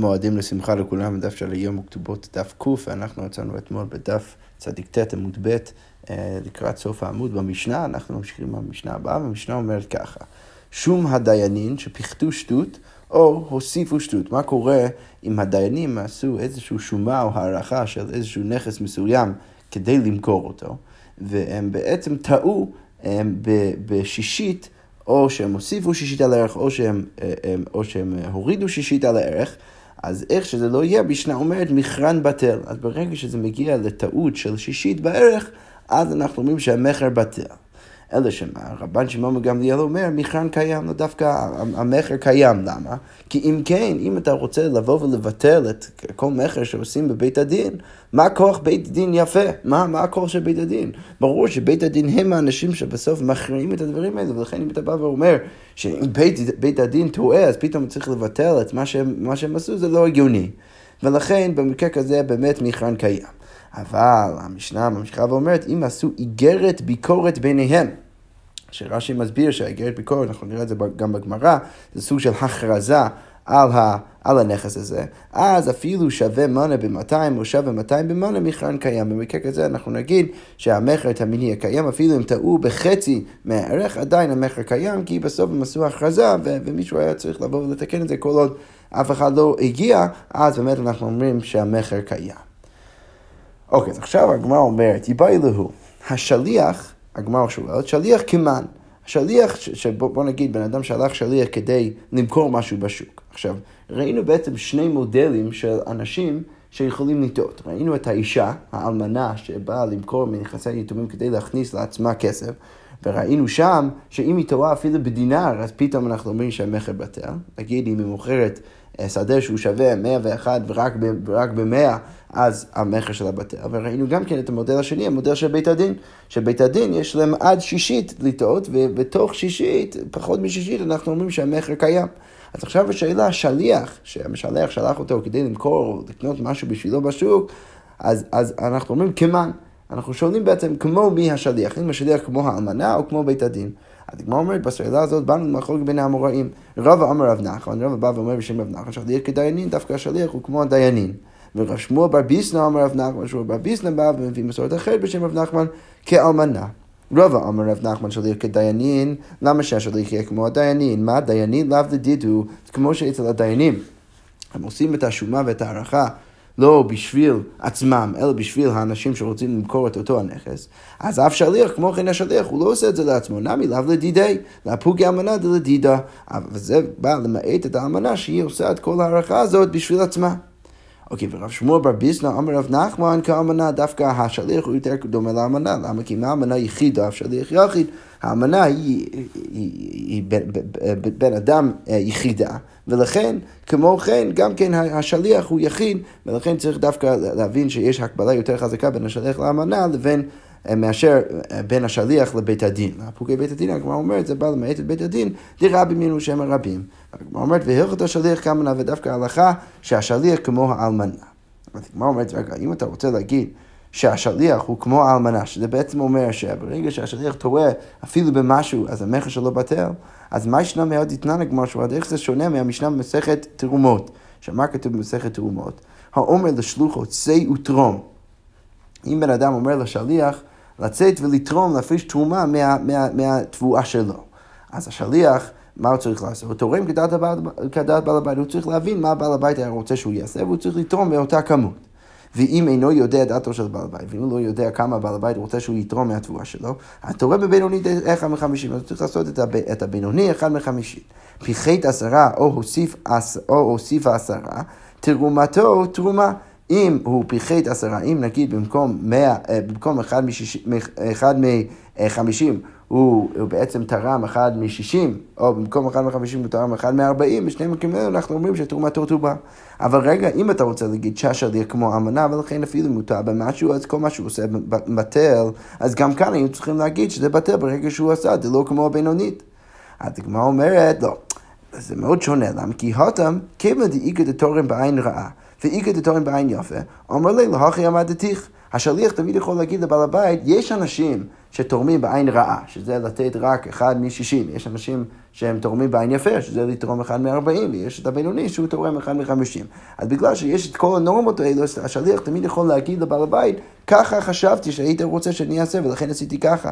מועדים לשמחה לכולם, דף של היום וכתובות דף ק, ואנחנו יצאנו אתמול בדף צדיק ט עמוד ב' אה, לקראת סוף העמוד במשנה, אנחנו ממשיכים במשנה הבאה, והמשנה אומרת ככה: שום הדיינים שפיחתו שטות או הוסיפו שטות. מה קורה אם הדיינים עשו איזושהי שומה או הערכה של איזשהו נכס מסוים כדי למכור אותו, והם בעצם טעו בשישית או שהם הוסיפו שישית על הערך, או שהם, אה, או שהם הורידו שישית על הערך, אז איך שזה לא יהיה, המשנה אומרת מכרן בטל. אז ברגע שזה מגיע לטעות של שישית בערך, אז אנחנו אומרים שהמכר בטל. אלא שמה, רבן שמעון גמליאל אומר, מכרן קיים, לא דווקא המכר קיים, למה? כי אם כן, אם אתה רוצה לבוא ולבטל את כל מכר שעושים בבית הדין, מה כוח בית הדין יפה? מה, מה הכוח של בית הדין? ברור שבית הדין הם האנשים שבסוף מכריעים את הדברים האלה, ולכן אם אתה בא ואומר שאם בית, בית הדין טועה, אז פתאום צריך לבטל את מה שהם, מה שהם עשו, זה לא הגיוני. ולכן במקרה כזה באמת מכרן קיים. אבל המשנה ממשיכה ואומרת, אם עשו איגרת ביקורת ביניהם, שרש"י מסביר שהאיגרת ביקורת, אנחנו נראה את זה גם בגמרא, זה סוג של הכרזה על, ה, על הנכס הזה, אז אפילו שווה מנה ב-200 או שווה 200 במנה, מכרן קיים. במקרה כזה אנחנו נגיד שהמכר תמיני הקיים, אפילו אם טעו בחצי מהערך, עדיין המכר קיים, כי בסוף הם עשו הכרזה ו- ומישהו היה צריך לבוא ולתקן את זה כל עוד אף אחד לא הגיע, אז באמת אנחנו אומרים שהמכר קיים. אוקיי, אז עכשיו הגמרא אומרת, יבאי להו, השליח, הגמרא שואלת, שליח כמן. שליח, שבוא נגיד, בן אדם שלח שליח כדי למכור משהו בשוק. עכשיו, ראינו בעצם שני מודלים של אנשים שיכולים לטעות. ראינו את האישה, האלמנה, שבאה למכור מנכסי יתומים כדי להכניס לעצמה כסף, וראינו שם שאם היא טועה אפילו בדינר, אז פתאום אנחנו אומרים שהמכר בטל. נגיד, אם היא מוכרת אה, שדה שהוא שווה 101 ורק, ורק ב-100, אז המכר שלה בטל. וראינו גם כן את המודל השני, המודל של בית הדין. שבית הדין יש להם עד שישית לטעות, ובתוך שישית, פחות משישית, אנחנו אומרים שהמכר קיים. אז עכשיו השאלה, השליח, שהמשלח שלח אותו כדי למכור או לקנות משהו בשבילו בשוק, אז, אז אנחנו אומרים כמן. אנחנו שואלים בעצם כמו מי השליח, אם השליח כמו האלמנה או כמו בית הדין. הגמרא אומרת, בשאלה הזאת באנו למחלוקת בין האמוראים. רבא אמר רב נחמן, רבא בא ואומר בשם רב נחמן, שליח כדיינין, דווקא השליח הוא כמו הדיינין. ורב שמואל בר ביסנא אמר רב נחמן, שמואל בר ביסנא בא ומביא מסורת אחרת בשם רב נחמן כאלמנה. רבא אמר רב נחמן שליח כדיינין, למה שהשליח יהיה כמו הדיינין? מה דיינין לאו לדידו, כמו שאצל הדיינים. הם עושים את השומה ואת ההערכה לא בשביל עצמם, אלא בשביל האנשים שרוצים למכור את אותו הנכס, אז אף שליח, כמו כן השליח, הוא לא עושה את זה לעצמו, נמי לאו לדידי, להפוגי אמנה דלדידה. וזה בא למעט את האמנה שהיא עושה את כל ההערכה הזאת בשביל עצמה. אוקיי, ורב שמואל בר ביסנא אמר רב נחמן כאמנה, דווקא השליח הוא יותר דומה לאמנה. למה? כי אם האמנה יחידה, אף שליח יחיד, האמנה היא, היא, היא, היא בן, בן אדם אה, יחידה, ולכן, כמו כן, גם כן השליח הוא יחיד, ולכן צריך דווקא להבין שיש הקבלה יותר חזקה בין השליח לאמנה לבין... אה, מאשר אה, בין השליח לבית הדין. הפוגי בית הדין, הגמרא אומרת, זה בא למעט את בית הדין, דרבי מינו שם הרבים. הגמרא אומרת, והלכת השליח כאמנה, ודווקא ההלכה שהשליח כמו האלמנה. הגמרא אומרת, רגע, אם אתה רוצה להגיד שהשליח הוא כמו האלמנה, שזה בעצם אומר שברגע שהשליח טועה אפילו במשהו, אז המכר שלו בטל, אז מה ישנה מאוד יתנן הגמרא שואלת, איך זה שונה מהמשנה במסכת תרומות? שמה כתוב במסכת תרומות? האומר לשלוחו, צא ותרום. אם בן אדם אומר לשליח לצאת ולתרום, להפריש תרומה מה, מה, מהתבואה שלו. אז השליח, מה הוא צריך לעשות? הוא תורם כדעת, כדעת בעל הבית, הוא צריך להבין מה בעל הבית היה רוצה שהוא יעשה, והוא צריך לתרום באותה כמות. ואם אינו יודע דעתו של בעל הבית, ואם הוא לא יודע כמה בעל הבית רוצה שהוא יתרום מהתבואה שלו, התורם בבינוני אחד מחמישים, אז הוא צריך לעשות את הבינוני אחד מחמישים. פיחית עשרה או הוסיף, או הוסיף עשרה, תרומתו תרומה. אם הוא פיחת עשרה, אם נגיד במקום, 100, אה, במקום אחד, משיש, אחד מחמישים הוא, הוא בעצם תרם אחד משישים, או במקום אחד מחמישים הוא תרם אחד מארבעים, בשני מקרים האלה אנחנו אומרים שתרומתו טובה. אבל רגע, אם אתה רוצה להגיד שהשליח כמו אמנה, ולכן אפילו טעה במשהו, אז כל מה שהוא עושה בטל, אז גם כאן היינו צריכים להגיד שזה בטל ברגע שהוא עשה, זה לא כמו הבינונית. הדגמרא אומרת, לא, זה מאוד שונה, למה? כי הותם, כיוון דאיגא דתורם בעין רעה. ואיגא דתורם בעין יפה, אומר לי, להכי עמדתיך. השליח תמיד יכול להגיד לבעל הבית, יש אנשים שתורמים בעין רעה, שזה לתת רק אחד מ-60, יש אנשים שהם תורמים בעין יפה, שזה לתרום אחד מ-40, ויש את הבינוני שהוא תורם אחד מ-50. אז בגלל שיש את כל הנורמות האלו, השליח תמיד יכול להגיד לבעל הבית, ככה חשבתי שהיית רוצה שאני אעשה, ולכן עשיתי ככה.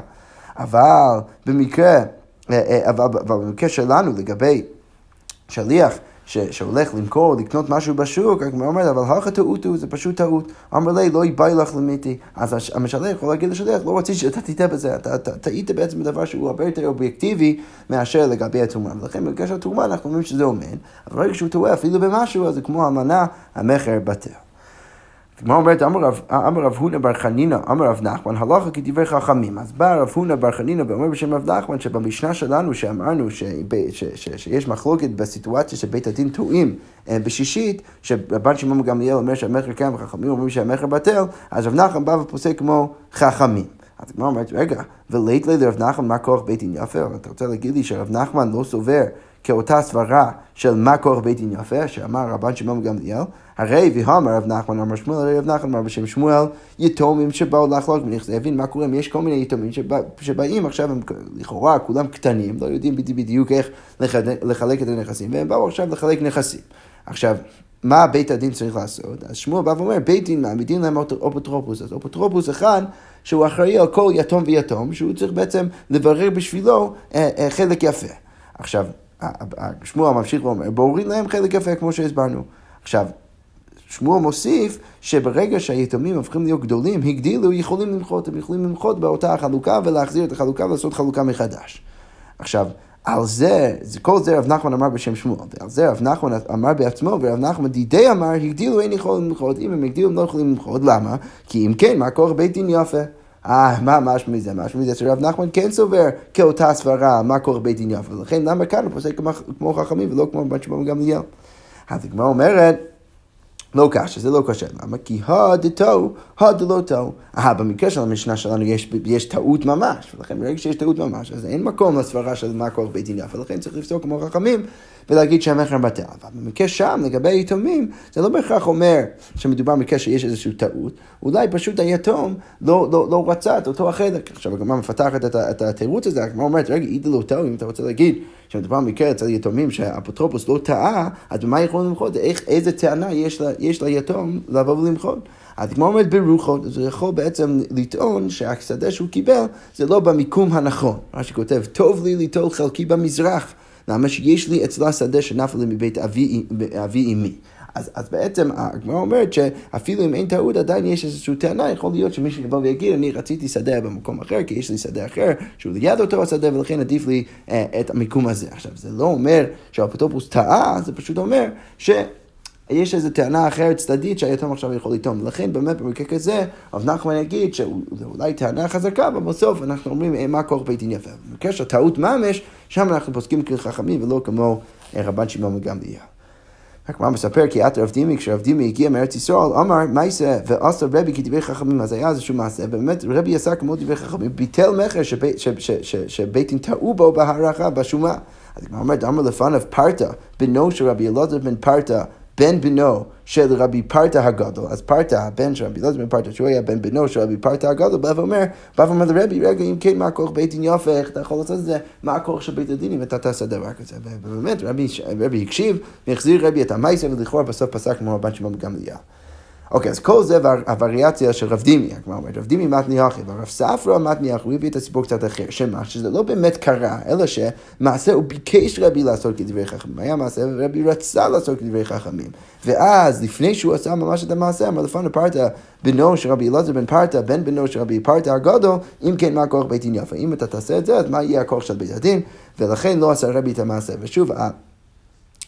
אבל במקרה, אה, אה, אבל במקרה שלנו לגבי שליח, ש, שהולך למכור, לקנות משהו בשוק, הגמרא אומרת, אבל הכה טעותו, זה פשוט טעות. אמר לי, לא יבאי לך למיתי. אז המשלח יכול להגיד לשליח, לא רציתי שאתה תטעה בזה, אתה טעית בעצם בדבר שהוא הרבה יותר אובייקטיבי מאשר לגבי התרומה. ולכן בקשר לתרומה אנחנו אומרים שזה עומד, אבל ברגע שהוא טועה אפילו במשהו, אז זה כמו המנה, המכר בטל. הגמרא אומרת, אמר רב הונא בר חנינא, אמר רב נחמן, הלכה כדברי חכמים. אז בא רב הונא בר חנינא ואומר בשם רב נחמן, שבמשנה שלנו שאמרנו שיש מחלוקת בסיטואציה שבית הדין טועים אה, בשישית, שרבן שמעון גמליאל אומר שהמכר קיים וחכמים אומרים שהמכר בטל, אז רב נחמן בא ופוסק כמו חכמים. אז הגמרא אומרת, רגע, ולית לי לרב נחמן מה כוח בית דין יפה? אתה רוצה להגיד לי שרב נחמן לא סובר כאותה סברה של מה כוח בית דין יפה, שאמר רבן שמעון גמליאל? הרי והאמר רב נחמן אמר שמואל, הרי רב נחמן אמר בשם שמואל, יתומים שבאו לחלוק מניח הבין מה קורה יש כל מיני יתומים שבא, שבאים עכשיו, הם לכאורה כולם קטנים, לא יודעים בדיוק איך לחלק את הנכסים, והם באו עכשיו לחלק נכסים. עכשיו, מה בית הדין צריך לעשות? אז שמואל בא ואומר, בית דין מעמידים להם אפוטרופוס. אז אפוטרופוס אחד, שהוא אחראי על כל יתום ויתום, שהוא צריך בעצם לברר בשבילו אה, אה, חלק יפה. עכשיו, שמואל ממשיך ואומר, בואו להם חלק יפה כמו שהסברנו. עכשיו, שמואל מוסיף שברגע שהיתומים הופכים להיות גדולים, הגדילו, יכולים למחות, הם יכולים למחות באותה החלוקה ולהחזיר את החלוקה ולעשות חלוקה מחדש. עכשיו, על זה, כל זה רב נחמן אמר בשם שמואל, ועל זה רב נחמן אמר בעצמו, ורב נחמן דידי אמר, הגדילו אין יכולים למחות, אם הם הגדילו הם לא יכולים למחות, למה? כי אם כן, מה כוח בית דין יפה? אה, מה משהו מזה? משהו מזה שרב נחמן כן סובר כאותה סברה, מה כוח בית דין יפה, ולכן למה כאן הוא פוסק כמו חכמים ולא כמו בת שבא גמליאל? אז הגמרא אומרת, לא קשה, זה לא קשה. למה? כי הדתו, הדלא תו. אה, במקרה של המשנה שלנו יש, יש טעות ממש, ולכן ברגע שיש טעות ממש, אז אין מקום לסברה של מה כוח בית דין יפה, ולכן צריך לפסוק כמו חכמים ולהגיד שהמכר בטל. אבל במקרה שם, לגבי היתומים, זה לא בהכרח אומר שמדובר במקרה שיש איזושהי טעות, אולי פשוט היתום לא, לא, לא רצה את אותו החלק. עכשיו הגמרא מפתחת את, את התירוץ הזה, הגמרא אומרת, רגע, אידא לא טוב, אם אתה רוצה להגיד שמדובר במקרה אצל יתומים שהאפוטרופוס לא טעה, אז במה יכולים למחות? איזה טענה יש, לה, יש ליתום לבוא ולמחות? אז כמו אומרת ברוחו, הוא יכול בעצם לטעון שהשדה שהוא קיבל זה לא במיקום הנכון. מה שכותב, טוב לי ליטול חלקי במזרח. למה שיש לי אצלה שדה שנפל מבית אבי, אמי. אז, אז בעצם הגמרא אומרת שאפילו אם אין טעות עדיין יש איזושהי טענה, יכול להיות שמישהו יבוא ויגיד אני רציתי שדה במקום אחר כי יש לי שדה אחר שהוא ליד אותו השדה ולכן עדיף לי אה, את המיקום הזה. עכשיו זה לא אומר שהאפוטרופוס טעה, זה פשוט אומר ש... יש איזו טענה אחרת צדדית שהיתום עכשיו יכול לטעון. ולכן באמת במקרה כזה, רב נחמן יגיד שזו אולי טענה חזקה, אבל בסוף אנחנו אומרים אה, מה כוח בית דין יפה. במקרה של טעות ממש, שם אנחנו פוסקים כחכמים ולא כמו אה, רבן שמעון וגמליאל. הגמרא מספר כי את רב דימי, כשרב דימי הגיע מארץ ישראל, אמר מייסה ועשה רבי כדברי חכמים, אז היה איזשהו מעשה, ובאמת רבי עשה כמו דברי חכמים, ביטל מכר שבית דין טעו בו בהערכה, בשומה. אז הגמרא אומרת, אמר לפניו פרטה, בנו של רבי אלעזר בן פרטה, בן בנו של רבי פרטה הגדול, אז פרטה, הבן של רבי אלעזר בן פרטה, שהוא היה בן בנו של רבי פרטה הגדול, בא ואומר, בא ואומר לרבי, רגע, אם כן, מה הכוח בית דין איך אתה יכול לעשות את זה, מה הכוח של בית הדין אם אתה תעשה דבר כזה, ובאמת, רבי, רבי הקשיב, והחזיר רבי את המייסה, ולכאורה בסוף פסק כמו רבן שמעון גמליאל. אוקיי, אז כל זה הווריאציה של רב דימי, אומרת, רב דימי מתני אחי, ורב ספרא מתני אחי, הוא הביא את הסיפור קצת אחר, שמה, שזה לא באמת קרה, אלא שמעשה הוא ביקש רבי לעשות כדברי חכמים, היה מעשה ורבי רצה לעשות כדברי חכמים, ואז לפני שהוא עשה ממש את המעשה, אמר לפני פרטה, בנו של רבי אלעזר בן פרטה, בן בנו של רבי פרטה הגדול, אם כן מה הכוח בית דין יפה, אם אתה תעשה את זה, אז מה יהיה הכוח של בית הדין, ולכן לא עשה רבי את המעשה, ושוב,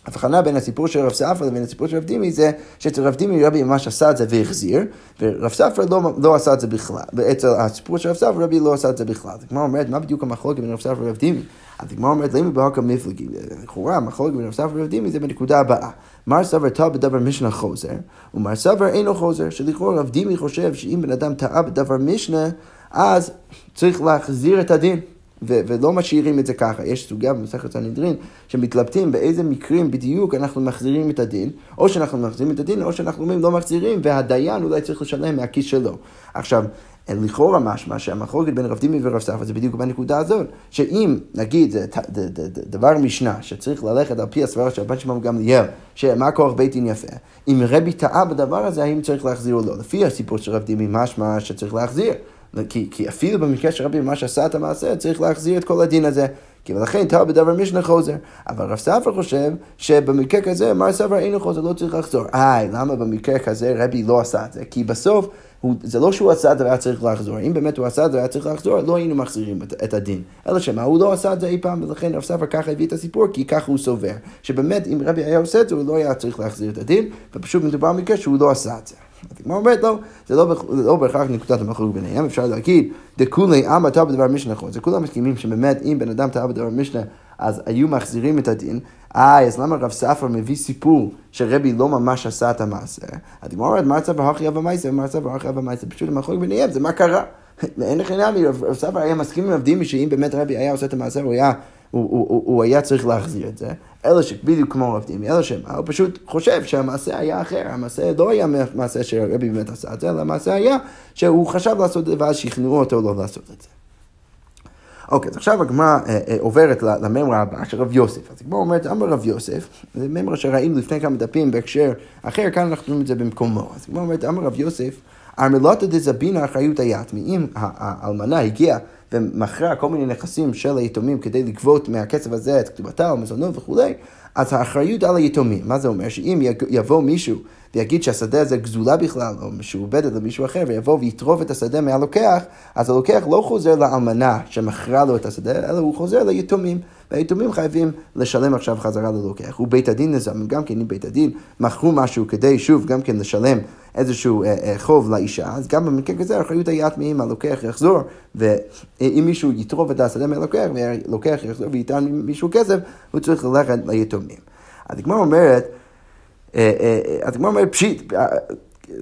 ההבחנה בין הסיפור של רב ספרא לבין הסיפור של רב דימי זה שאצל רב דימי רבי ממש עשה את זה והחזיר, ורב ספרא לא, לא עשה את זה בכלל. ואצל הסיפור של רב ספרא רבי לא עשה את זה בכלל. אז הגמרא אומרת, מה בדיוק המחלוקת בין רב ספרא ורב דימי? אז הגמרא אומרת, למה בהקה מפלגי? לכאורה המחלוקת בין רב ספרא ורב דימי זה בנקודה הבאה. מר סבר טעה בדבר משנה חוזר, ומר סבר אינו חוזר, שלכאורה רב דימי חושב שאם בן אדם טעה בדבר משנה, אז צריך להחזיר את הדין. ו- ולא משאירים את זה ככה. יש סוגיה במסכת סנהדרין שמתלבטים באיזה מקרים בדיוק אנחנו מחזירים את הדין, או שאנחנו מחזירים את הדין, או שאנחנו אומרים לא מחזירים, והדיין אולי צריך לשלם מהכיס שלו. עכשיו, לכאורה משמע שהמחלוקת בין רב דימי ורב ספרא זה בדיוק בנקודה הזאת, שאם נגיד זה דבר משנה שצריך ללכת על פי הסברה של הבן שמעון גמליאל, שמה כוח בית דין יפה, אם רבי טעה בדבר הזה, האם צריך להחזיר או לא? לפי הסיפור של רב דימי משמע שצריך להחזיר. כי, כי אפילו במקרה של רבי ממש עשה את המעשה, צריך להחזיר את כל הדין הזה. כי ולכן טעה בדבר משנה חוזר. אבל רב ספר חושב שבמקרה כזה, מר ספר אינו חוזר, לא צריך לחזור. איי, למה במקרה כזה רבי לא עשה את זה? כי בסוף... הוא, זה לא שהוא עשה את זה והיה צריך לחזור, אם באמת הוא עשה את זה והיה צריך לחזור, לא היינו מחזירים את, את הדין. אלא שמה, הוא לא עשה את זה אי פעם, ולכן רב ספר ככה הביא את הסיפור, כי ככה הוא סובר. שבאמת, אם רבי היה עושה את זה, הוא לא היה צריך להחזיר את הדין, ופשוט מדובר במקרה שהוא לא עשה את זה. הגמרא אומרת, לא, זה לא, בהכרח נקודת המחלוקת ביניהם, אפשר להגיד, דכולי עמא טעה בדבר משנה חוזר. כולם מסכימים שבאמת, אם בן אדם טעה בדבר משנה, אז היו מחזירים את הדין. אה, אז למה רב ספר מביא סיפור שרבי לא ממש עשה את המעשה? הגמרא אומרת, מרצה אבא מייסה, ומרצה אבא מייסה, פשוט המחלוקת ביניהם, זה מה קרה. אין לכם נמי, רב ספר היה מסכים עם עבדים שאם באמת רבי היה עושה את המעשה, הוא היה, הוא, הוא, הוא, היה צריך להחזיר את זה. אלא שבדיוק כמו רב דימי, אלא שמה, הוא פשוט חושב שהמעשה היה אחר, המעשה לא היה מעשה שרבי באמת עשה את זה, אלא המעשה היה שהוא חשב לעשות את זה ואז שכנעו אותו לא לעשות את זה. אוקיי, אז עכשיו הגמרא אה, אה, עוברת לממרה הבאה של רב יוסף. אז הגמרא אומרת, אמר רב יוסף, זה ממרה שראינו לפני כמה דפים בהקשר אחר, כאן אנחנו רואים את זה במקומו. אז הגמרא אומרת, אמר רב יוסף, ארמלותא דזבינה אחריות היתמי. אם האלמנה הגיעה ומכרה כל מיני נכסים של היתומים כדי לגבות מהכסף הזה את כתובתה או מזונות וכולי, אז האחריות על היתומים. מה זה אומר? שאם יבוא מישהו ויגיד שהשדה הזה גזולה בכלל, או משועבדת למישהו אחר, ויבוא ויטרוף את השדה מהלוקח, אז הלוקח לא חוזר לאלמנה שמכרה לו את השדה, אלא הוא חוזר ליתומים. והיתומים חייבים לשלם עכשיו חזרה ללוקח. ובית הדין לזמן, גם כן אם בית הדין מכרו משהו כדי שוב גם כן לשלם איזשהו אה, אה, חוב לאישה, אז גם במקרה כזה האחריות היה מאם הלוקח יחזור, ואם מישהו יטרוף את השדה מהלוקח, והלוקח יחזור וייתן מישהו כסף, הוא צריך ללכת ליתומים. אז הגמרא אומרת, אה, אז הגמרא אומרת פשיט,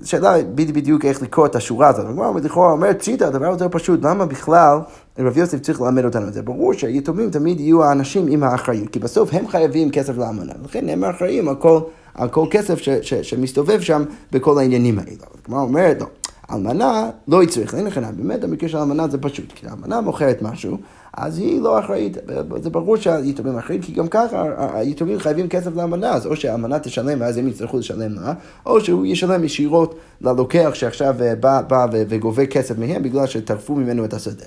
שאלה בדיוק איך לקרוא את השורה הזאת. הגמרא לכאורה אומרת פשיטה, הדבר יותר פשוט, למה בכלל רב יוסף צריך ללמד אותנו את זה? ברור שהיתומים תמיד יהיו האנשים עם האחריות, כי בסוף הם חייבים כסף לאמנה, לכן הם אחראים על כל, על כל כסף ש, ש, שמסתובב שם בכל העניינים האלה. הגמרא אומרת, לא. אלמנה לא יצריך, אין לכם, באמת המקרה של אלמנה זה פשוט, כי האלמנה מוכרת משהו, אז היא לא אחראית. זה ברור שהיתומים אחראים, כי גם ככה היתומים חייבים כסף לאמנה, אז או שהאמנה תשלם ואז הם יצטרכו לשלם לה, או שהוא ישלם ישירות ללוקח שעכשיו אה, בא, בא וגובה כסף מהם בגלל שטרפו ממנו את השדה.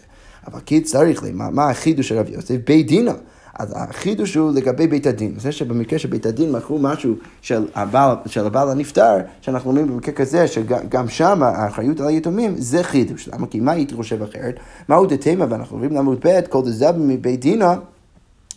אבל כי צריך לי, מה, מה החידוש של רבי יוסף? בית דינה. אז החידוש הוא לגבי בית הדין. זה שבמקרה שבית הדין מכרו משהו של הבעל, של הבעל הנפטר, שאנחנו אומרים במקרה כזה, שגם שם האחריות על היתומים, זה חידוש. למה? כי מה הייתי חושב אחרת? מהו דתימא, ואנחנו עוברים לעמוד ב', כל דזבין מבי דינא,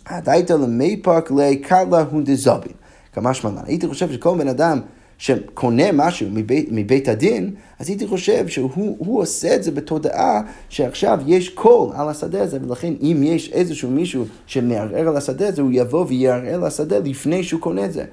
אדעתא למיפק ליה קלא הוא דזבין. קא משמע לן. הייתי חושב שכל בן אדם שקונה משהו מבית, מבית הדין, אז הייתי חושב שהוא עושה את זה בתודעה שעכשיו יש קול על השדה הזה, ולכן אם יש איזשהו מישהו שמערער על השדה הזה, הוא יבוא ויערער על השדה לפני שהוא קונה את זה.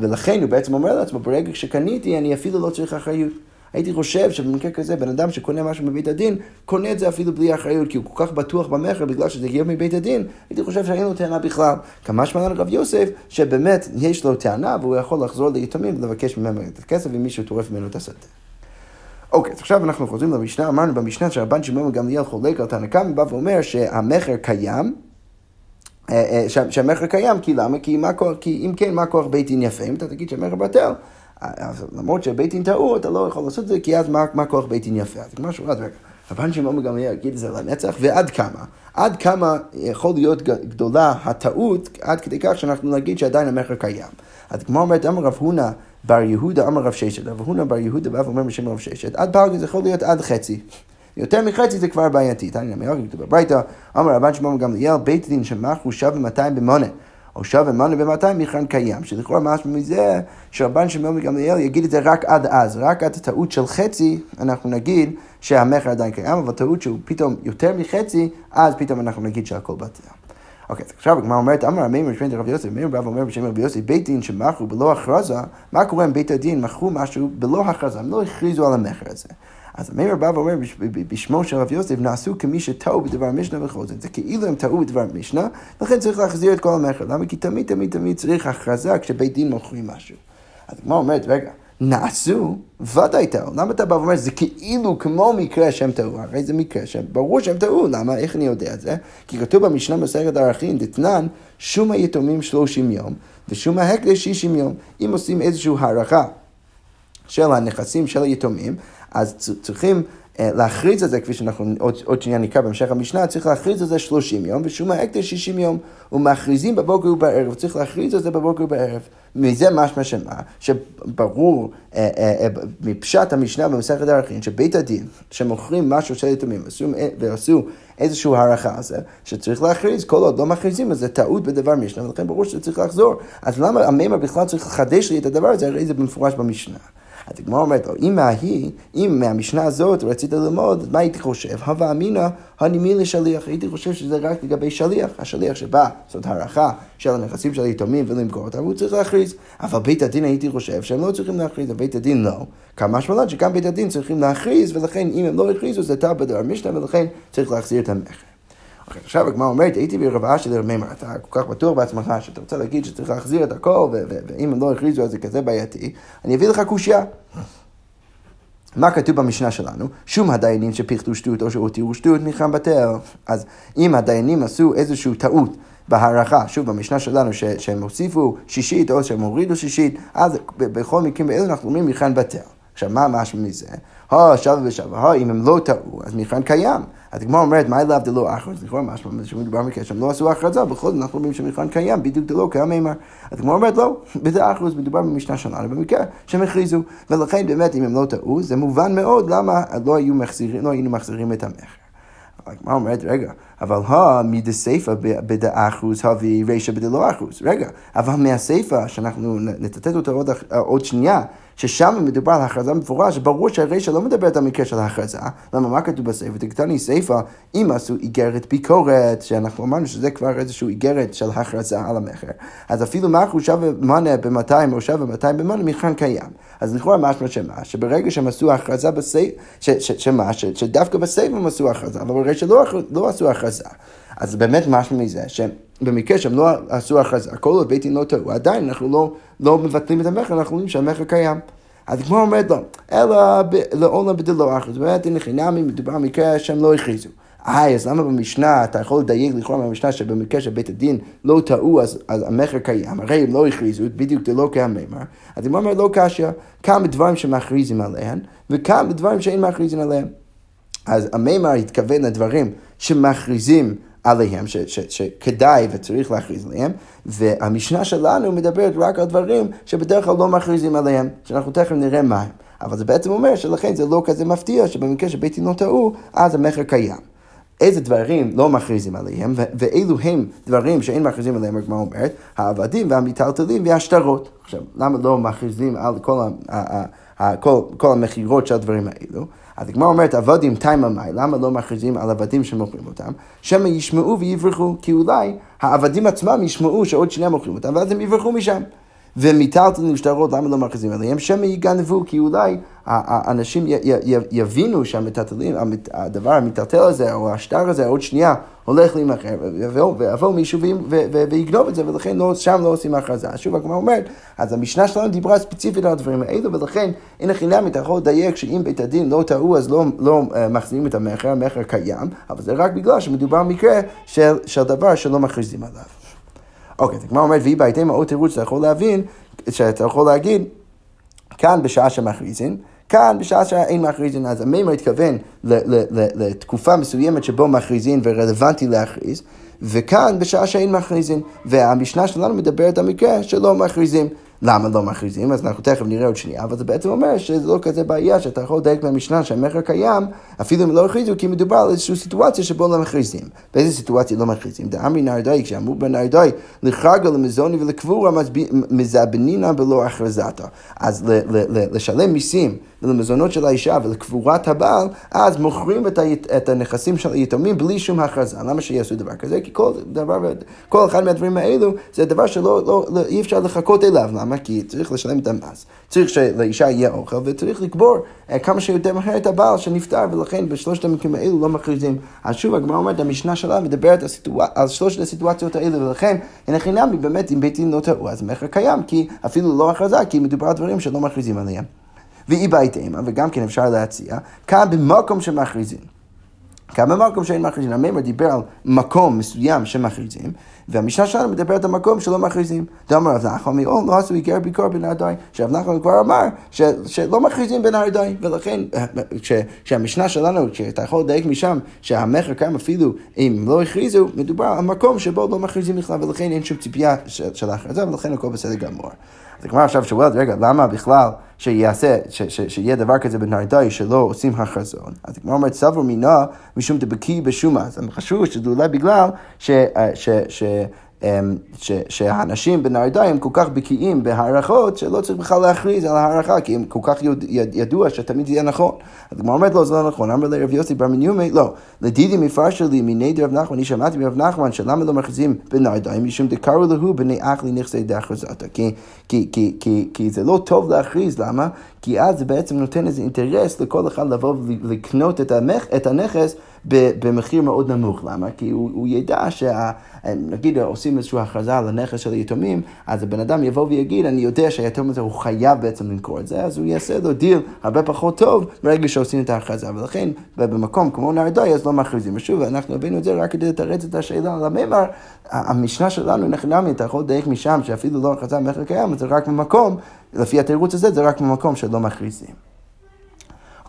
ולכן הוא בעצם אומר לעצמו, ברגע שקניתי, אני אפילו לא צריך אחריות. הייתי חושב שבמקרה כזה, בן אדם שקונה משהו מבית הדין, קונה את זה אפילו בלי אחריות, כי הוא כל כך בטוח במכר בגלל שזה הגיע מבית הדין, הייתי חושב שאין לו טענה בכלל. כמה שמע רב יוסף, שבאמת יש לו טענה והוא יכול לחזור ליתומים ולבקש ממנו את הכסף אם מישהו טורף ממנו את השדה. אוקיי, אז עכשיו אנחנו חוזרים למשנה, אמרנו במשנה שהרבן שמעון גמליאל חולק על תנא קמא, בא ואומר שהמכר קיים, אה, אה, שהמכר קיים, כי למה? כי, מה, כי אם כן, מה כוח בית דין יפה? אם אתה תגיד שהמכר בטל, למרות שבית דין טעו, אתה לא יכול לעשות את זה, כי אז מה, מה כוח בית דין יפה? אז כמו שהוא רגע, רבן שמעון גמליאל יגיד את זה לנצח, ועד כמה? עד כמה יכול להיות גדולה הטעות, עד כדי כך שאנחנו נגיד שעדיין המכר קיים. אז כמו אומרת, אמר רב הונא בר יהודה, אמר רב ששת, רב הונא בר יהודה בא ואומר בשם רב ששת, עד פלגי זה יכול להיות עד חצי. יותר מחצי זה כבר בעייתי. תניא נמי כתוב בברייתא, אמר רבן שמעון גמליאל, בית דין שמכרו שווה 200 במונה. או שווה מנה במאתיים מכרן קיים, שלכאורה משהו מזה שרבן שמעון גמליאל יגיד את זה רק עד אז, רק עד הטעות של חצי, אנחנו נגיד שהמכר עדיין קיים, אבל טעות שהוא פתאום יותר מחצי, אז פתאום אנחנו נגיד שהכל בטל. אוקיי, אז עכשיו הגמרא אומרת, אמר המימר שבין רבי יוסף, מימר בא ואומר בשם רבי יוסף, בית דין שמכרו בלא הכרזה, מה קורה אם בית הדין מכרו משהו בלא הכרזה, הם לא הכריזו על המכר הזה. אז המימר בא ואומר בשמו של רב יוסף, נעשו כמי שטעו בדבר משנה וחוזן. זה כאילו הם טעו בדבר משנה, לכן צריך להחזיר את כל המכר. למה? כי תמיד תמיד תמיד צריך הכרזה כשבית דין מוכרים משהו. אז הגמרא אומרת, רגע, נעשו, ודאי טעו. למה אתה בא ואומר, זה כאילו כמו מקרה שהם טעו, הרי זה מקרה שהם, ברור שהם טעו, למה? איך אני יודע את זה? כי כתוב במשנה מסכת ערכים, דתנן, שום היתומים 30 יום, ושום ההקדש 60 יום. אם עושים איזושהי הערכה של הנכסים של היתומים, אז צריכים אה, להכריז על זה, כפי שאנחנו עוד, עוד שנייה נקרא בהמשך המשנה, צריך להכריז על זה 30 יום, ושום ההקדש 60 יום. ומכריזים בבוקר ובערב, צריך להכריז על זה בבוקר ובערב. מזה משמע שמה, שברור אה, אה, מפשט המשנה במסכת הערכים, שבית הדין, שמוכרים משהו של יתומים ועשו איזושהי הערכה על זה, שצריך להכריז, כל עוד לא מכריזים, אז זה טעות בדבר משנה, ולכן ברור שצריך לחזור. אז למה המימר בכלל צריך לחדש לי את הדבר הזה, הרי זה במפורש במשנה. אז הגמרא אומרת לו, אם מההיא, אם מהמשנה הזאת רצית ללמוד, מה הייתי חושב? הווה אמינא הנימי לשליח. הייתי חושב שזה רק לגבי שליח, השליח שבא זאת הערכה של הנכסים של היתומים ולמכור אותם, הוא צריך להכריז. אבל בית הדין הייתי חושב שהם לא צריכים להכריז, ובית הדין לא. כמה שמלן שגם בית הדין צריכים להכריז, ולכן אם הם לא הכריזו זה טעה בדבר משנה, ולכן צריך להחזיר את המכר. אוקיי, עכשיו הגמרא אומרת, הייתי ברב אשי לרמימר, אתה כל כך בטוח בעצמך שאתה רוצה להגיד שצריך להחזיר את הכל, ואם הם לא הכריזו אז זה כזה בעייתי, אני אביא לך קושייה. מה כתוב במשנה שלנו? שום הדיינים שפיחתו שטות או שהותירו שטות ניחם בטל. אז אם הדיינים עשו איזושהי טעות בהערכה, שוב במשנה שלנו, ש- שהם הוסיפו שישית או שהם הורידו שישית, אז בכל מקרים באלו אנחנו אומרים ניחם בטל. עכשיו, מה משמע מזה? הו, שווה ושווה, אם הם לא טעו, אז מבחן קיים. אז הגמרא אומרת, מה אליו דלא אחרוז? לכאורה משמע שמדובר בכך שהם לא עשו הכרזה, בכל זאת אנחנו אומרים שמבחן קיים, בדיוק דלא קיים אימר. אז הגמרא אומרת, לא, בזה אחרוז מדובר במשנה שלנו, במקרה שהם הכריזו. ולכן באמת, אם הם לא טעו, זה מובן מאוד למה לא, לא היינו מחזירים את המכר. הגמרא אומרת, רגע, אבל ה מדסיפא בדאחוז הביא רישא בדלא אחוז. רגע, אבל מהסיפא, שאנחנו נצטט אותה עוד, עוד שנייה, ששם מדובר על הכרזה מפורש, ברור שהרישא לא מדברת על מקרה של הכרזה. למה, מה כתוב בספר? תקטני סיפא, אם עשו איגרת ביקורת, שאנחנו אמרנו שזה כבר איזושהי איגרת של הכרזה על המכר, אז אפילו מה חושב מנה ב-200 או שווה 200 במנה, מבחן קיים. אז לכאורה משמע שמה, שברגע שהם עשו הכרזה בסייפה, שמה, שדווקא בסייפה הם עשו הכרזה, אבל ברגע שלא לא עשו הכרזה. אז באמת משמע מזה, שבמקרה שהם לא עשו הכרזה, כל עוד בית דין לא טעו, עדיין אנחנו לא, לא מבטלים את המכר, אנחנו אומרים שהמכר קיים. אז כמו אומרת לו, אלא לעולם בדלא אחוז, באמת אין חינמי, מדובר במקרה שהם לא הכריזו. היי, אז למה במשנה, אתה יכול לדייק לכאורה במשנה שבמקרה שבית הדין לא טעו, אז, אז המכר קיים, הרי הם לא הכריזו, בדיוק לא קיים מימר. אז הוא אומר לא קשיא, כמה דברים שמכריזים עליהם, וכמה דברים שאין מכריזים עליהם. אז המימר התכוון לדברים שמכריזים עליהם, שכדאי וצריך להכריז עליהם, והמשנה שלנו מדברת רק על דברים שבדרך כלל לא מכריזים עליהם, שאנחנו תכף נראה מה הם. אבל זה בעצם אומר שלכן זה לא כזה מפתיע שבמקרה שבית דין לא טעו, אז המכר קיים. איזה דברים לא מכריזים עליהם, ואילו הם דברים שאין מכריזים עליהם, הגמרא אומרת, העבדים והמיטלטלים והשטרות. עכשיו, למה לא מכריזים על כל, כל, כל המכירות של הדברים האלו? אז הגמרא אומרת, עבדים תימא מאי, למה לא מכריזים על עבדים שמוכרים אותם? שמא ישמעו ויברחו, כי אולי העבדים עצמם ישמעו שעוד שנייה מוכרים אותם, ואז הם יברחו משם. ומיטלטלים שטרות, למה לא מכריזים עליהם? שמא יגנבו, כי אולי האנשים יבינו שהמטלטלים, הדבר המטלטל הזה, או השטר הזה, עוד שנייה הולך להימכר, ויבוא מישהו ויגנוב את זה, ולכן לא, שם לא עושים הכרזה. שוב, הגמרא אומרת, אז המשנה שלנו דיברה ספציפית על הדברים האלו, ולכן אין חינם, אתה יכול לדייק שאם בית הדין לא טעו, אז לא, לא uh, מחזירים את המכר, המכר קיים, אבל זה רק בגלל שמדובר במקרה של, של דבר שלא מכריזים עליו. אוקיי, אז הגמרא אומרת, והיא בהתאם עוד תירוץ שאתה יכול להבין, שאתה יכול להגיד, כאן בשעה שמכריזים, כאן, בשעה שאין מכריזין, אז המימר התכוון לתקופה מסוימת שבו מכריזין ורלוונטי להכריז, וכאן בשעה שאין מכריזין, והמשנה שלנו מדברת על מקרה שלא מכריזים. למה לא מכריזים? אז אנחנו תכף נראה עוד שנייה, אבל זה בעצם אומר שזה לא כזה בעיה שאתה יכול לדייק מהמשנה שהמכר קיים, אפילו אם לא הכריזו, כי מדובר על איזושהי סיטואציה שבו לא מכריזים. באיזה סיטואציה לא מכריזים? דאמרי נרדאי, כשאמרו בנרדאי, לחרגה למזוני ולקבורה מזבנינה בלא הכרזתה. אז לשלם מיסים למזונות של האישה ולקבורת הבעל, אז מוכרים את, הית, את הנכסים של היתומים בלי שום הכרזה. למה שיעשו דבר כזה? כי כל דבר, כל אחד מהדברים האלו זה דבר שלא לא, לא, אי אפשר לחכות אליו. למה? למה? כי צריך לשלם את המס. צריך שלאישה יהיה אוכל, וצריך לקבור אה, כמה שיותר מהר את הבעל שנפטר, ולכן בשלושת המקרים האלו לא מכריזים. אז שוב, הגמרא אומרת, המשנה שלה מדברת הסיטואצ... על שלושת הסיטואציות האלה, ולכן אין הכי נמי, באמת, אם בית דין לא טעו, אז מכר קיים, כי אפילו לא הכרזה, כי מדובר על דברים שלא מכריזים עליהם. ואי בית אימה, וגם כן אפשר להציע, כאן במקום שמכריזים. כאן במקום שאין מכריזים. המימר דיבר על מקום מסוים שמכריזים, והמשנה שלנו מדברת על מקום שלא מכריזים. דאמר רב נחמן מאול לא עשו איגר ביקור בנהר דוי, שרב נחמן כבר אמר ש, שלא מכריזים בנהר דוי, ולכן כשהמשנה שלנו, כשאתה יכול לדייק משם שהמכר קיים אפילו אם לא הכריזו, מדובר על מקום שבו לא מכריזים בכלל, ולכן אין שום ציפייה של ההכרזה, ולכן הכל בסדר גמור. אז הגמרא עכשיו שואלת, רגע, למה בכלל שיעשה, ש, ש, שיהיה דבר כזה בנרדאי שלא עושים הכרזון? אז הגמרא אומרת, סבור מינה משום דבקי בשומה. אז חשבו שזה אולי בגלל ש... ש, ש ש, שהאנשים בנרדאי הם כל כך בקיאים בהערכות שלא צריך בכלל להכריז על הערכה כי הם כל כך יד, ידוע שתמיד יהיה נכון. אז הגמרא אומרת לו זה לא נכון, אמר ליה רב יוסף בר מניומי לא, לדידי מפרשא לי מיניה דרב נחמן, אני שמעתי מרב נחמן שלמה לא מכריזים בנהרדעא משום דקרו להו בני אכלי נכסי דאכרזתא כי, כי, כי, כי, כי זה לא טוב להכריז, למה? כי אז זה בעצם נותן איזה אינטרס לכל אחד לבוא ולקנות את הנכס במחיר מאוד נמוך. למה? כי הוא, הוא ידע שה... נגיד עושים איזושהי הכרזה על הנכס של היתומים, אז הבן אדם יבוא ויגיד, אני יודע שהיתום הזה הוא חייב בעצם למכור את זה, אז הוא יעשה לו דיל הרבה פחות טוב ברגע שעושים את ההכרזה. ולכן במקום כמו נהרדאי אז לא מכריזים. ושוב, אנחנו הבאנו את זה רק כדי לתרץ את השאלה על המימר. המשנה שלנו, נחנמי, אתה יכול לדייק משם שאפילו לא הכרזה מכר קיים, זה רק במקום, לפי התירוץ הזה, זה רק במקום שלא מכריזים.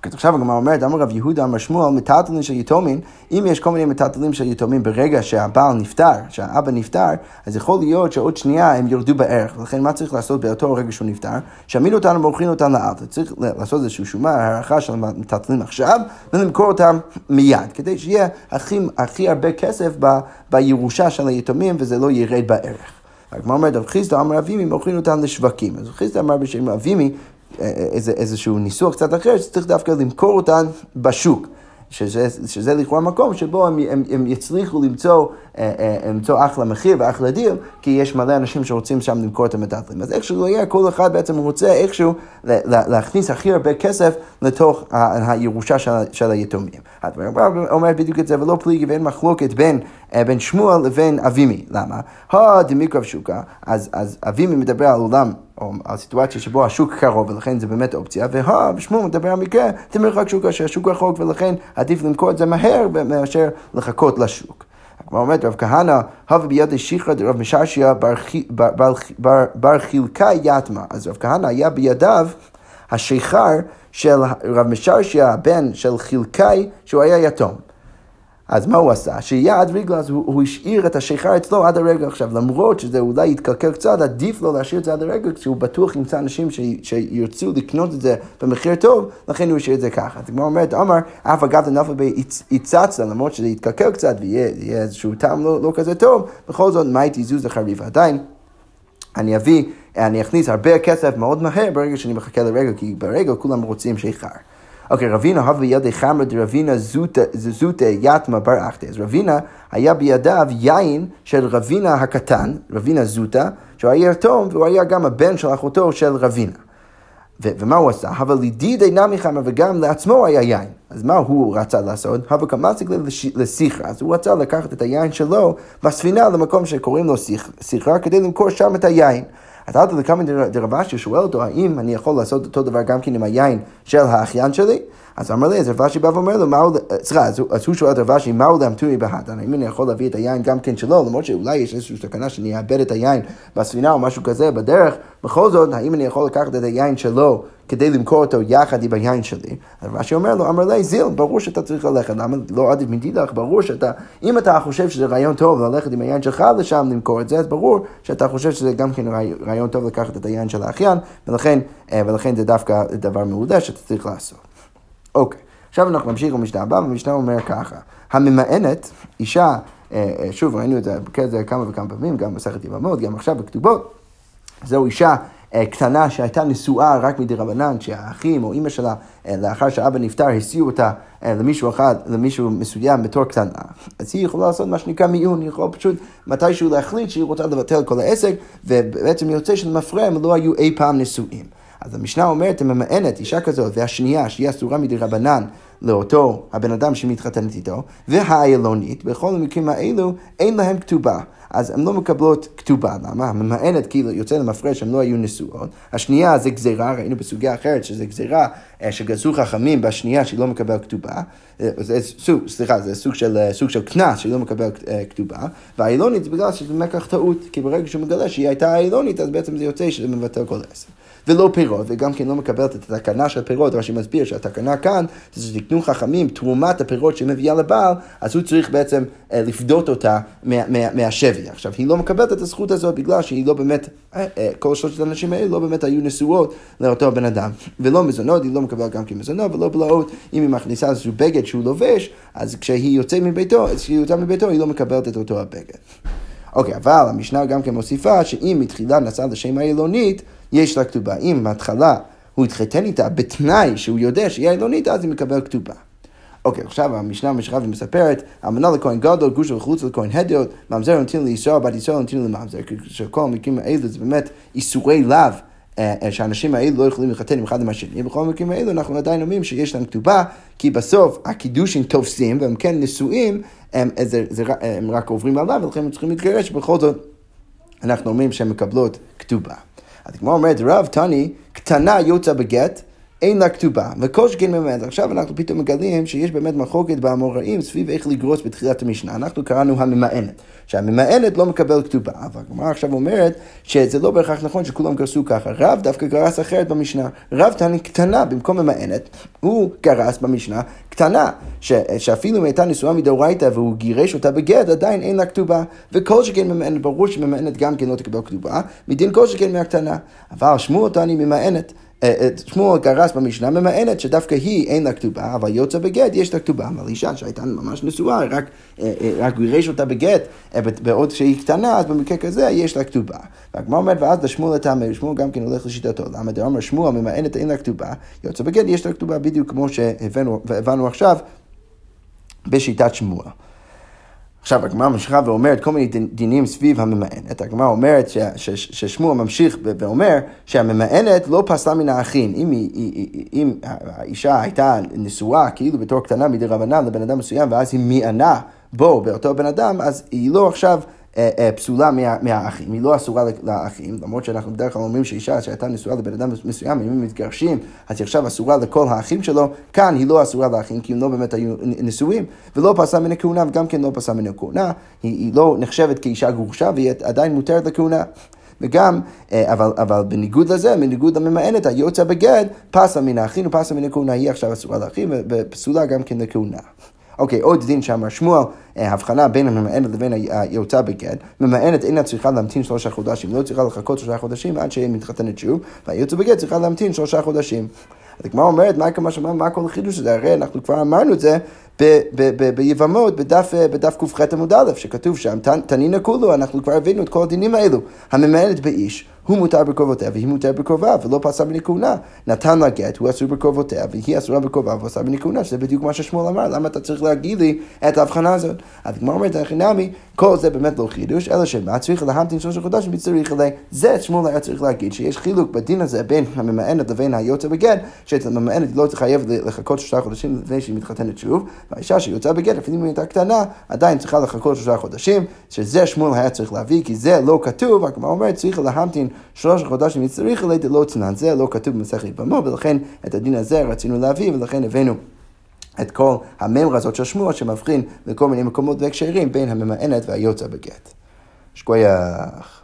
עכשיו הגמרא אומרת, אמר רב יהודה אמר שמואל, מטלטלין של יתומים, אם יש כל מיני מטלטלים של יתומים ברגע שהבעל נפטר, שהאבא נפטר, אז יכול להיות שעוד שנייה הם ירדו בערך, ולכן מה צריך לעשות באותו רגע שהוא נפטר? שעמידו אותנו ומוכרים אותם לאלתר. צריך לעשות איזושהי שומה, הערכה של המטלטלים עכשיו, ולמכור אותם מיד, כדי שיהיה הכי, הכי הרבה כסף ב, בירושה של היתומים וזה לא ירד בערך. הגמרא אומרת, רב חיסדא אמר אבימי מוכרים אותם לשווקים. אז רב חיסדא אמר בשם אבימי איזה, איזשהו ניסוח קצת אחר, שצריך דווקא למכור אותן בשוק. שזה, שזה לכאורה מקום שבו הם, הם, הם יצליחו למצוא, אה, אה, למצוא אחלה מחיר ואחלה דיל, כי יש מלא אנשים שרוצים שם למכור את המטלטלים. אז איכשהו לא יהיה, כל אחד בעצם רוצה איכשהו להכניס הכי הרבה כסף לתוך הירושה של, של היתומים. הדבר אומר בדיוק את זה, ולא פליגי ואין מחלוקת בין, אה, בין שמואל לבין אבימי. למה? הדמיקרב שוקה, אז, אז אבימי מדבר על עולם או על סיטואציה שבו השוק קרוב ולכן זה באמת אופציה, והא, ושמואל מדבר על מקרה, תמרחק שוקה שהשוק רחוק ולכן עדיף למכור את זה מהר מאשר לחכות לשוק. כמו אומרת רב כהנא, הווה בידי שיחרא דרב משעשע בר חילקה יתמה. אז רב כהנא היה בידיו השיכר של רב משעשע, הבן של חילקאי, שהוא היה יתום. אז מה הוא עשה? שיד רגלו, אז הוא, הוא השאיר את השיכר אצלו עד הרגע. עכשיו, למרות שזה אולי יתקלקל קצת, עדיף לו להשאיר את זה עד הרגע, כשהוא בטוח ימצא אנשים ש, שירצו לקנות את זה במחיר טוב, לכן הוא השאיר את זה ככה. אז כמו אומרת, אמר, אף אגב לנפל ביצצה, למרות שזה יתקלקל קצת ויהיה איזשהו טעם לא, לא כזה טוב, בכל זאת, מה הייתי זוז לחריב? עדיין, אני אביא, אני אכניס הרבה כסף מאוד מהר ברגע שאני מחכה לרגע, כי ברגע כולם רוצים שיכר. אוקיי, רבינה הווה בידי חמר דרבינה זוטה יתמה בר אחתה. אז רבינה היה בידיו יין של רבינה הקטן, רבינה זוטה, שהוא היה יתום והוא היה גם הבן של אחותו של רבינה. ומה הוא עשה? אבל לידידי נמי חמר וגם לעצמו היה יין. אז מה הוא רצה לעשות? הווה קמאסיק לסיכרה. אז הוא רצה לקחת את היין שלו בספינה למקום שקוראים לו סיכרה כדי למכור שם את היין. אז עד לכמה דרבשי שואל אותו, האם אני יכול לעשות אותו דבר גם כן עם היין של האחיין שלי? אז אמר לי, אז רבשי בא ואומר לו, סליחה, אז הוא שואל את רבשי, מהו לאמתורי בהתן? האם אני יכול להביא את היין גם כן שלו, למרות שאולי יש איזושהי סכנה שאני אאבד את היין בספינה או משהו כזה בדרך, בכל זאת, האם אני יכול לקחת את היין שלו כדי למכור אותו יחד עם היין שלי? אז רבשי אומר לו, אמר לי, זיל, ברור שאתה צריך ללכת, למה לא עדיף מדידך? ברור שאתה, אם אתה חושב שזה רעיון טוב ללכת עם היין שלך לשם למכור את זה, אז ברור שאתה חושב שזה גם כן רעיון טוב לקחת את היין של האחיין, ולכן, אה, ולכן זה דווקא דבר מעולה שאתה צריך לעשות. אוקיי, עכשיו אנחנו נמשיך במשנה הבאה, והמשנה אומר ככה, הממאנת, אישה, אה, אה, שוב ראינו את זה כזה כמה וכמה פעמים, גם במסכת יבמות, גם עכשיו בכתובות, זו אישה אה, קטנה שהייתה נשואה רק מדי רבנן, שהאחים או אימא שלה, לאחר שאבא נפטר, הסיעו אותה למישהו אחד, למישהו מסוים בתור קטנה, אז היא יכולה לעשות מה שנקרא מיון, היא יכולה פשוט מתישהו להחליט שהיא רוצה לבטל כל העסק, ובעצם יוצא שלמפרע הם לא היו אי פעם נשואים. אז המשנה אומרת, היא ממאנת אישה כזאת, והשנייה, שהיא אסורה מדי רבנן, לאותו הבן אדם שמתחתנת איתו, והאיילונית, בכל המקרים האלו אין להם כתובה. אז הן לא מקבלות כתובה, למה? הממאנת כאילו יוצא למפרש, הן לא היו נשואות. השנייה זה גזירה, ראינו בסוגיה אחרת שזה גזירה אה, שגזרו חכמים בשנייה שהיא לא מקבלת כתובה. אה, זה סוג, סליחה, זה סוג של, אה, סוג של קנס שהיא לא מקבלת כתובה. והאילונית זה בגלל שזה מקח טעות, כי ברגע שהוא מגלה שהיא הייתה האילונית, אז בעצם זה יוצא שזה מבטל כל עשר. ולא פירות, וגם כן לא מקבלת את התקנה של פירות, רש"י מסביר שהתקנה כאן, זה שתקנו חכמים תרומת הפירות שהיא מביאה לבעל, אז הוא צריך בעצם אה, לפדות אותה מה, מה, מהשבי. עכשיו, היא לא מקבלת את הזכות הזאת בגלל שהיא לא באמת, אה, אה, כל שלושת האנשים האלה לא באמת היו נשואות לאותו בן אדם. ולא מזונות, היא לא מקבלת גם כמזונות, ולא בלעות, אם היא מכניסה איזשהו בגד שהוא לובש, אז כשהיא יוצאת מביתו, כשהיא יוצאת מביתו, היא לא מקבלת את אותו הבגד. אוקיי, אבל המשנה גם כן מוסיפה שאם מתחילה נסעה לשם העילונית, יש לה כתובה. אם בהתחלה הוא התחתן איתה בתנאי שהוא יודע שהיא עילונית, אז היא מקבל כתובה. אוקיי, עכשיו המשנה משכה ומספרת, אמנה לכהן גדול, גושה וחוץ לכהן הדיוט, ממזר נותן לישראל, בת ישראל נותן לממזר, שכל המקרים האלה זה באמת איסורי לאו. אה, אה, שהאנשים האלו לא יכולים להתחתן עם אחד עם השני, בכל המקרים האלו אנחנו עדיין אומרים שיש להם כתובה, כי בסוף הקידושים תופסים והם כן נשואים, הם, זה, זה, הם רק עוברים עליו ולכן הם צריכים להתגרש, בכל זאת אנחנו אומרים שהן מקבלות כתובה. אז כמו אומרת, רב תני, קטנה יוצא בגט, אין לה כתובה, וכל שכן ממנת. עכשיו אנחנו פתאום מגלים שיש באמת מחוקת באמוראים סביב איך לגרוס בתחילת המשנה. אנחנו קראנו הממאנת, שהממאנת לא מקבל כתובה, אבל הגמרא עכשיו אומרת שזה לא בהכרח נכון שכולם גרסו ככה. רב דווקא גרס אחרת במשנה. רב תני קטנה במקום ממאנת, הוא גרס במשנה קטנה, ש, שאפילו אם הייתה נשואה מדאורייתא והוא גירש אותה בגט, עדיין אין לה כתובה. וכל שכן ממאנת, ברור שממאנת גם כן לא תקבל כתובה, מדין כל שכן מהקטנה. אבל שמוע אותני ממאנת. אה, אה, שמואל גרס במשנה ממאנת שדווקא היא אין לה כתובה, אבל יוצא בגט יש לה כתובה. אבל אישה שהייתה ממש נשואה, רק, אה, רק גירש אותה בגט, בעוד שהיא קטנה, אז במקרה כזה יש לה כתובה. והגמר אומרת, ואז לשמואל לטעמי, שמואל גם כן הולך לשיטתו. למה דאמר שמואל ממאנת אין לה כתובה, יוצא בגט יש לה כתובה בדיוק כמו שהבנו עכשיו בשיטת שמואל. עכשיו הגמרא ממשיכה ואומרת כל מיני דינים סביב הממאנת. הגמרא אומרת ששמוע ממשיך ואומר שהממאנת לא פסלה מן האחים. אם, אם האישה הייתה נשואה כאילו בתור קטנה מדי רבנן לבן אדם מסוים ואז היא מיענה בו באותו בן אדם, אז היא לא עכשיו... אה, אה, פסולה מה, מהאחים, היא לא אסורה לאחים, למרות שאנחנו בדרך כלל אומרים שאישה שהייתה נשואה לבן אדם מסוים, אם הם מתגרשים, אז היא עכשיו אסורה לכל האחים שלו, כאן היא לא אסורה לאחים, כי הם לא באמת היו נשואים, ולא פסה מן הכהונה, וגם כן לא פסה מן הכהונה, היא, היא לא נחשבת כאישה גרושה, והיא עדיין מותרת לכהונה. וגם, אה, אבל, אבל בניגוד לזה, בניגוד לממאנת, היוצא בגד, פסה מן האחים ופסה מן הכהונה, היא עכשיו אסורה לאחים, ופסולה גם כן לכהונה. אוקיי, עוד דין שאמר שמואל, אה, הבחנה בין הממאנת לבין היוצא בגט. ממאנת אינה צריכה להמתין שלושה חודשים, לא צריכה לחכות שלושה חודשים עד שהיא מתחתנת שוב, והיוצא בגט צריכה להמתין שלושה חודשים. אז הגמרא אומרת, מה, מה, כל החידוש הזה? הרי אנחנו כבר אמרנו את זה ביבמות, בדף, בדף ק"ח עמוד א', שכתוב שם, תנינא כולו, אנחנו כבר הבאנו את כל הדינים האלו. הממאנת באיש, הוא מותר בקרובותיה והיא מותר בקרובה, ולא פסה בניקונה. נתן לה גט, הוא אסור בקרובותיה, והיא אסורה בקרובה ועושה בניקונה, שזה בדיוק מה ששמואל אמר, למה אתה צריך להגיד לי את ההבחנה הזאת? אז כמו אומרת, הכי נמי, כל זה באמת לא חידוש, אלא שמה צריך להמתין שלושה חודשים וצריך ל... זה שמואל היה צריך להגיד, שיש חילוק בדין הזה בין הממאנת לבין היוצא בגט, שאצל הממאנת לא תחייב לחכות שלושה חודשים לפני שהיא מתחתנת שוב, והאישה שיוצאה בגט, אפילו אם היא הייתה קטנה, עדיין צריכה לחכות שלושה חודשים, שזה שמואל היה צריך להביא, כי זה לא כתוב, הגמרא אומרת, צריך להמתין שלושה חודשים צריך אלי דלא תנן, זה לא כתוב במסכת במו, ולכן את הדין הזה רצינו להביא, ולכן הבאנו. את כל הממרה הזאת של שמוע שמבחין לכל מיני מקומות והקשרים בין הממאנת והיוצא בגט. שכוייח.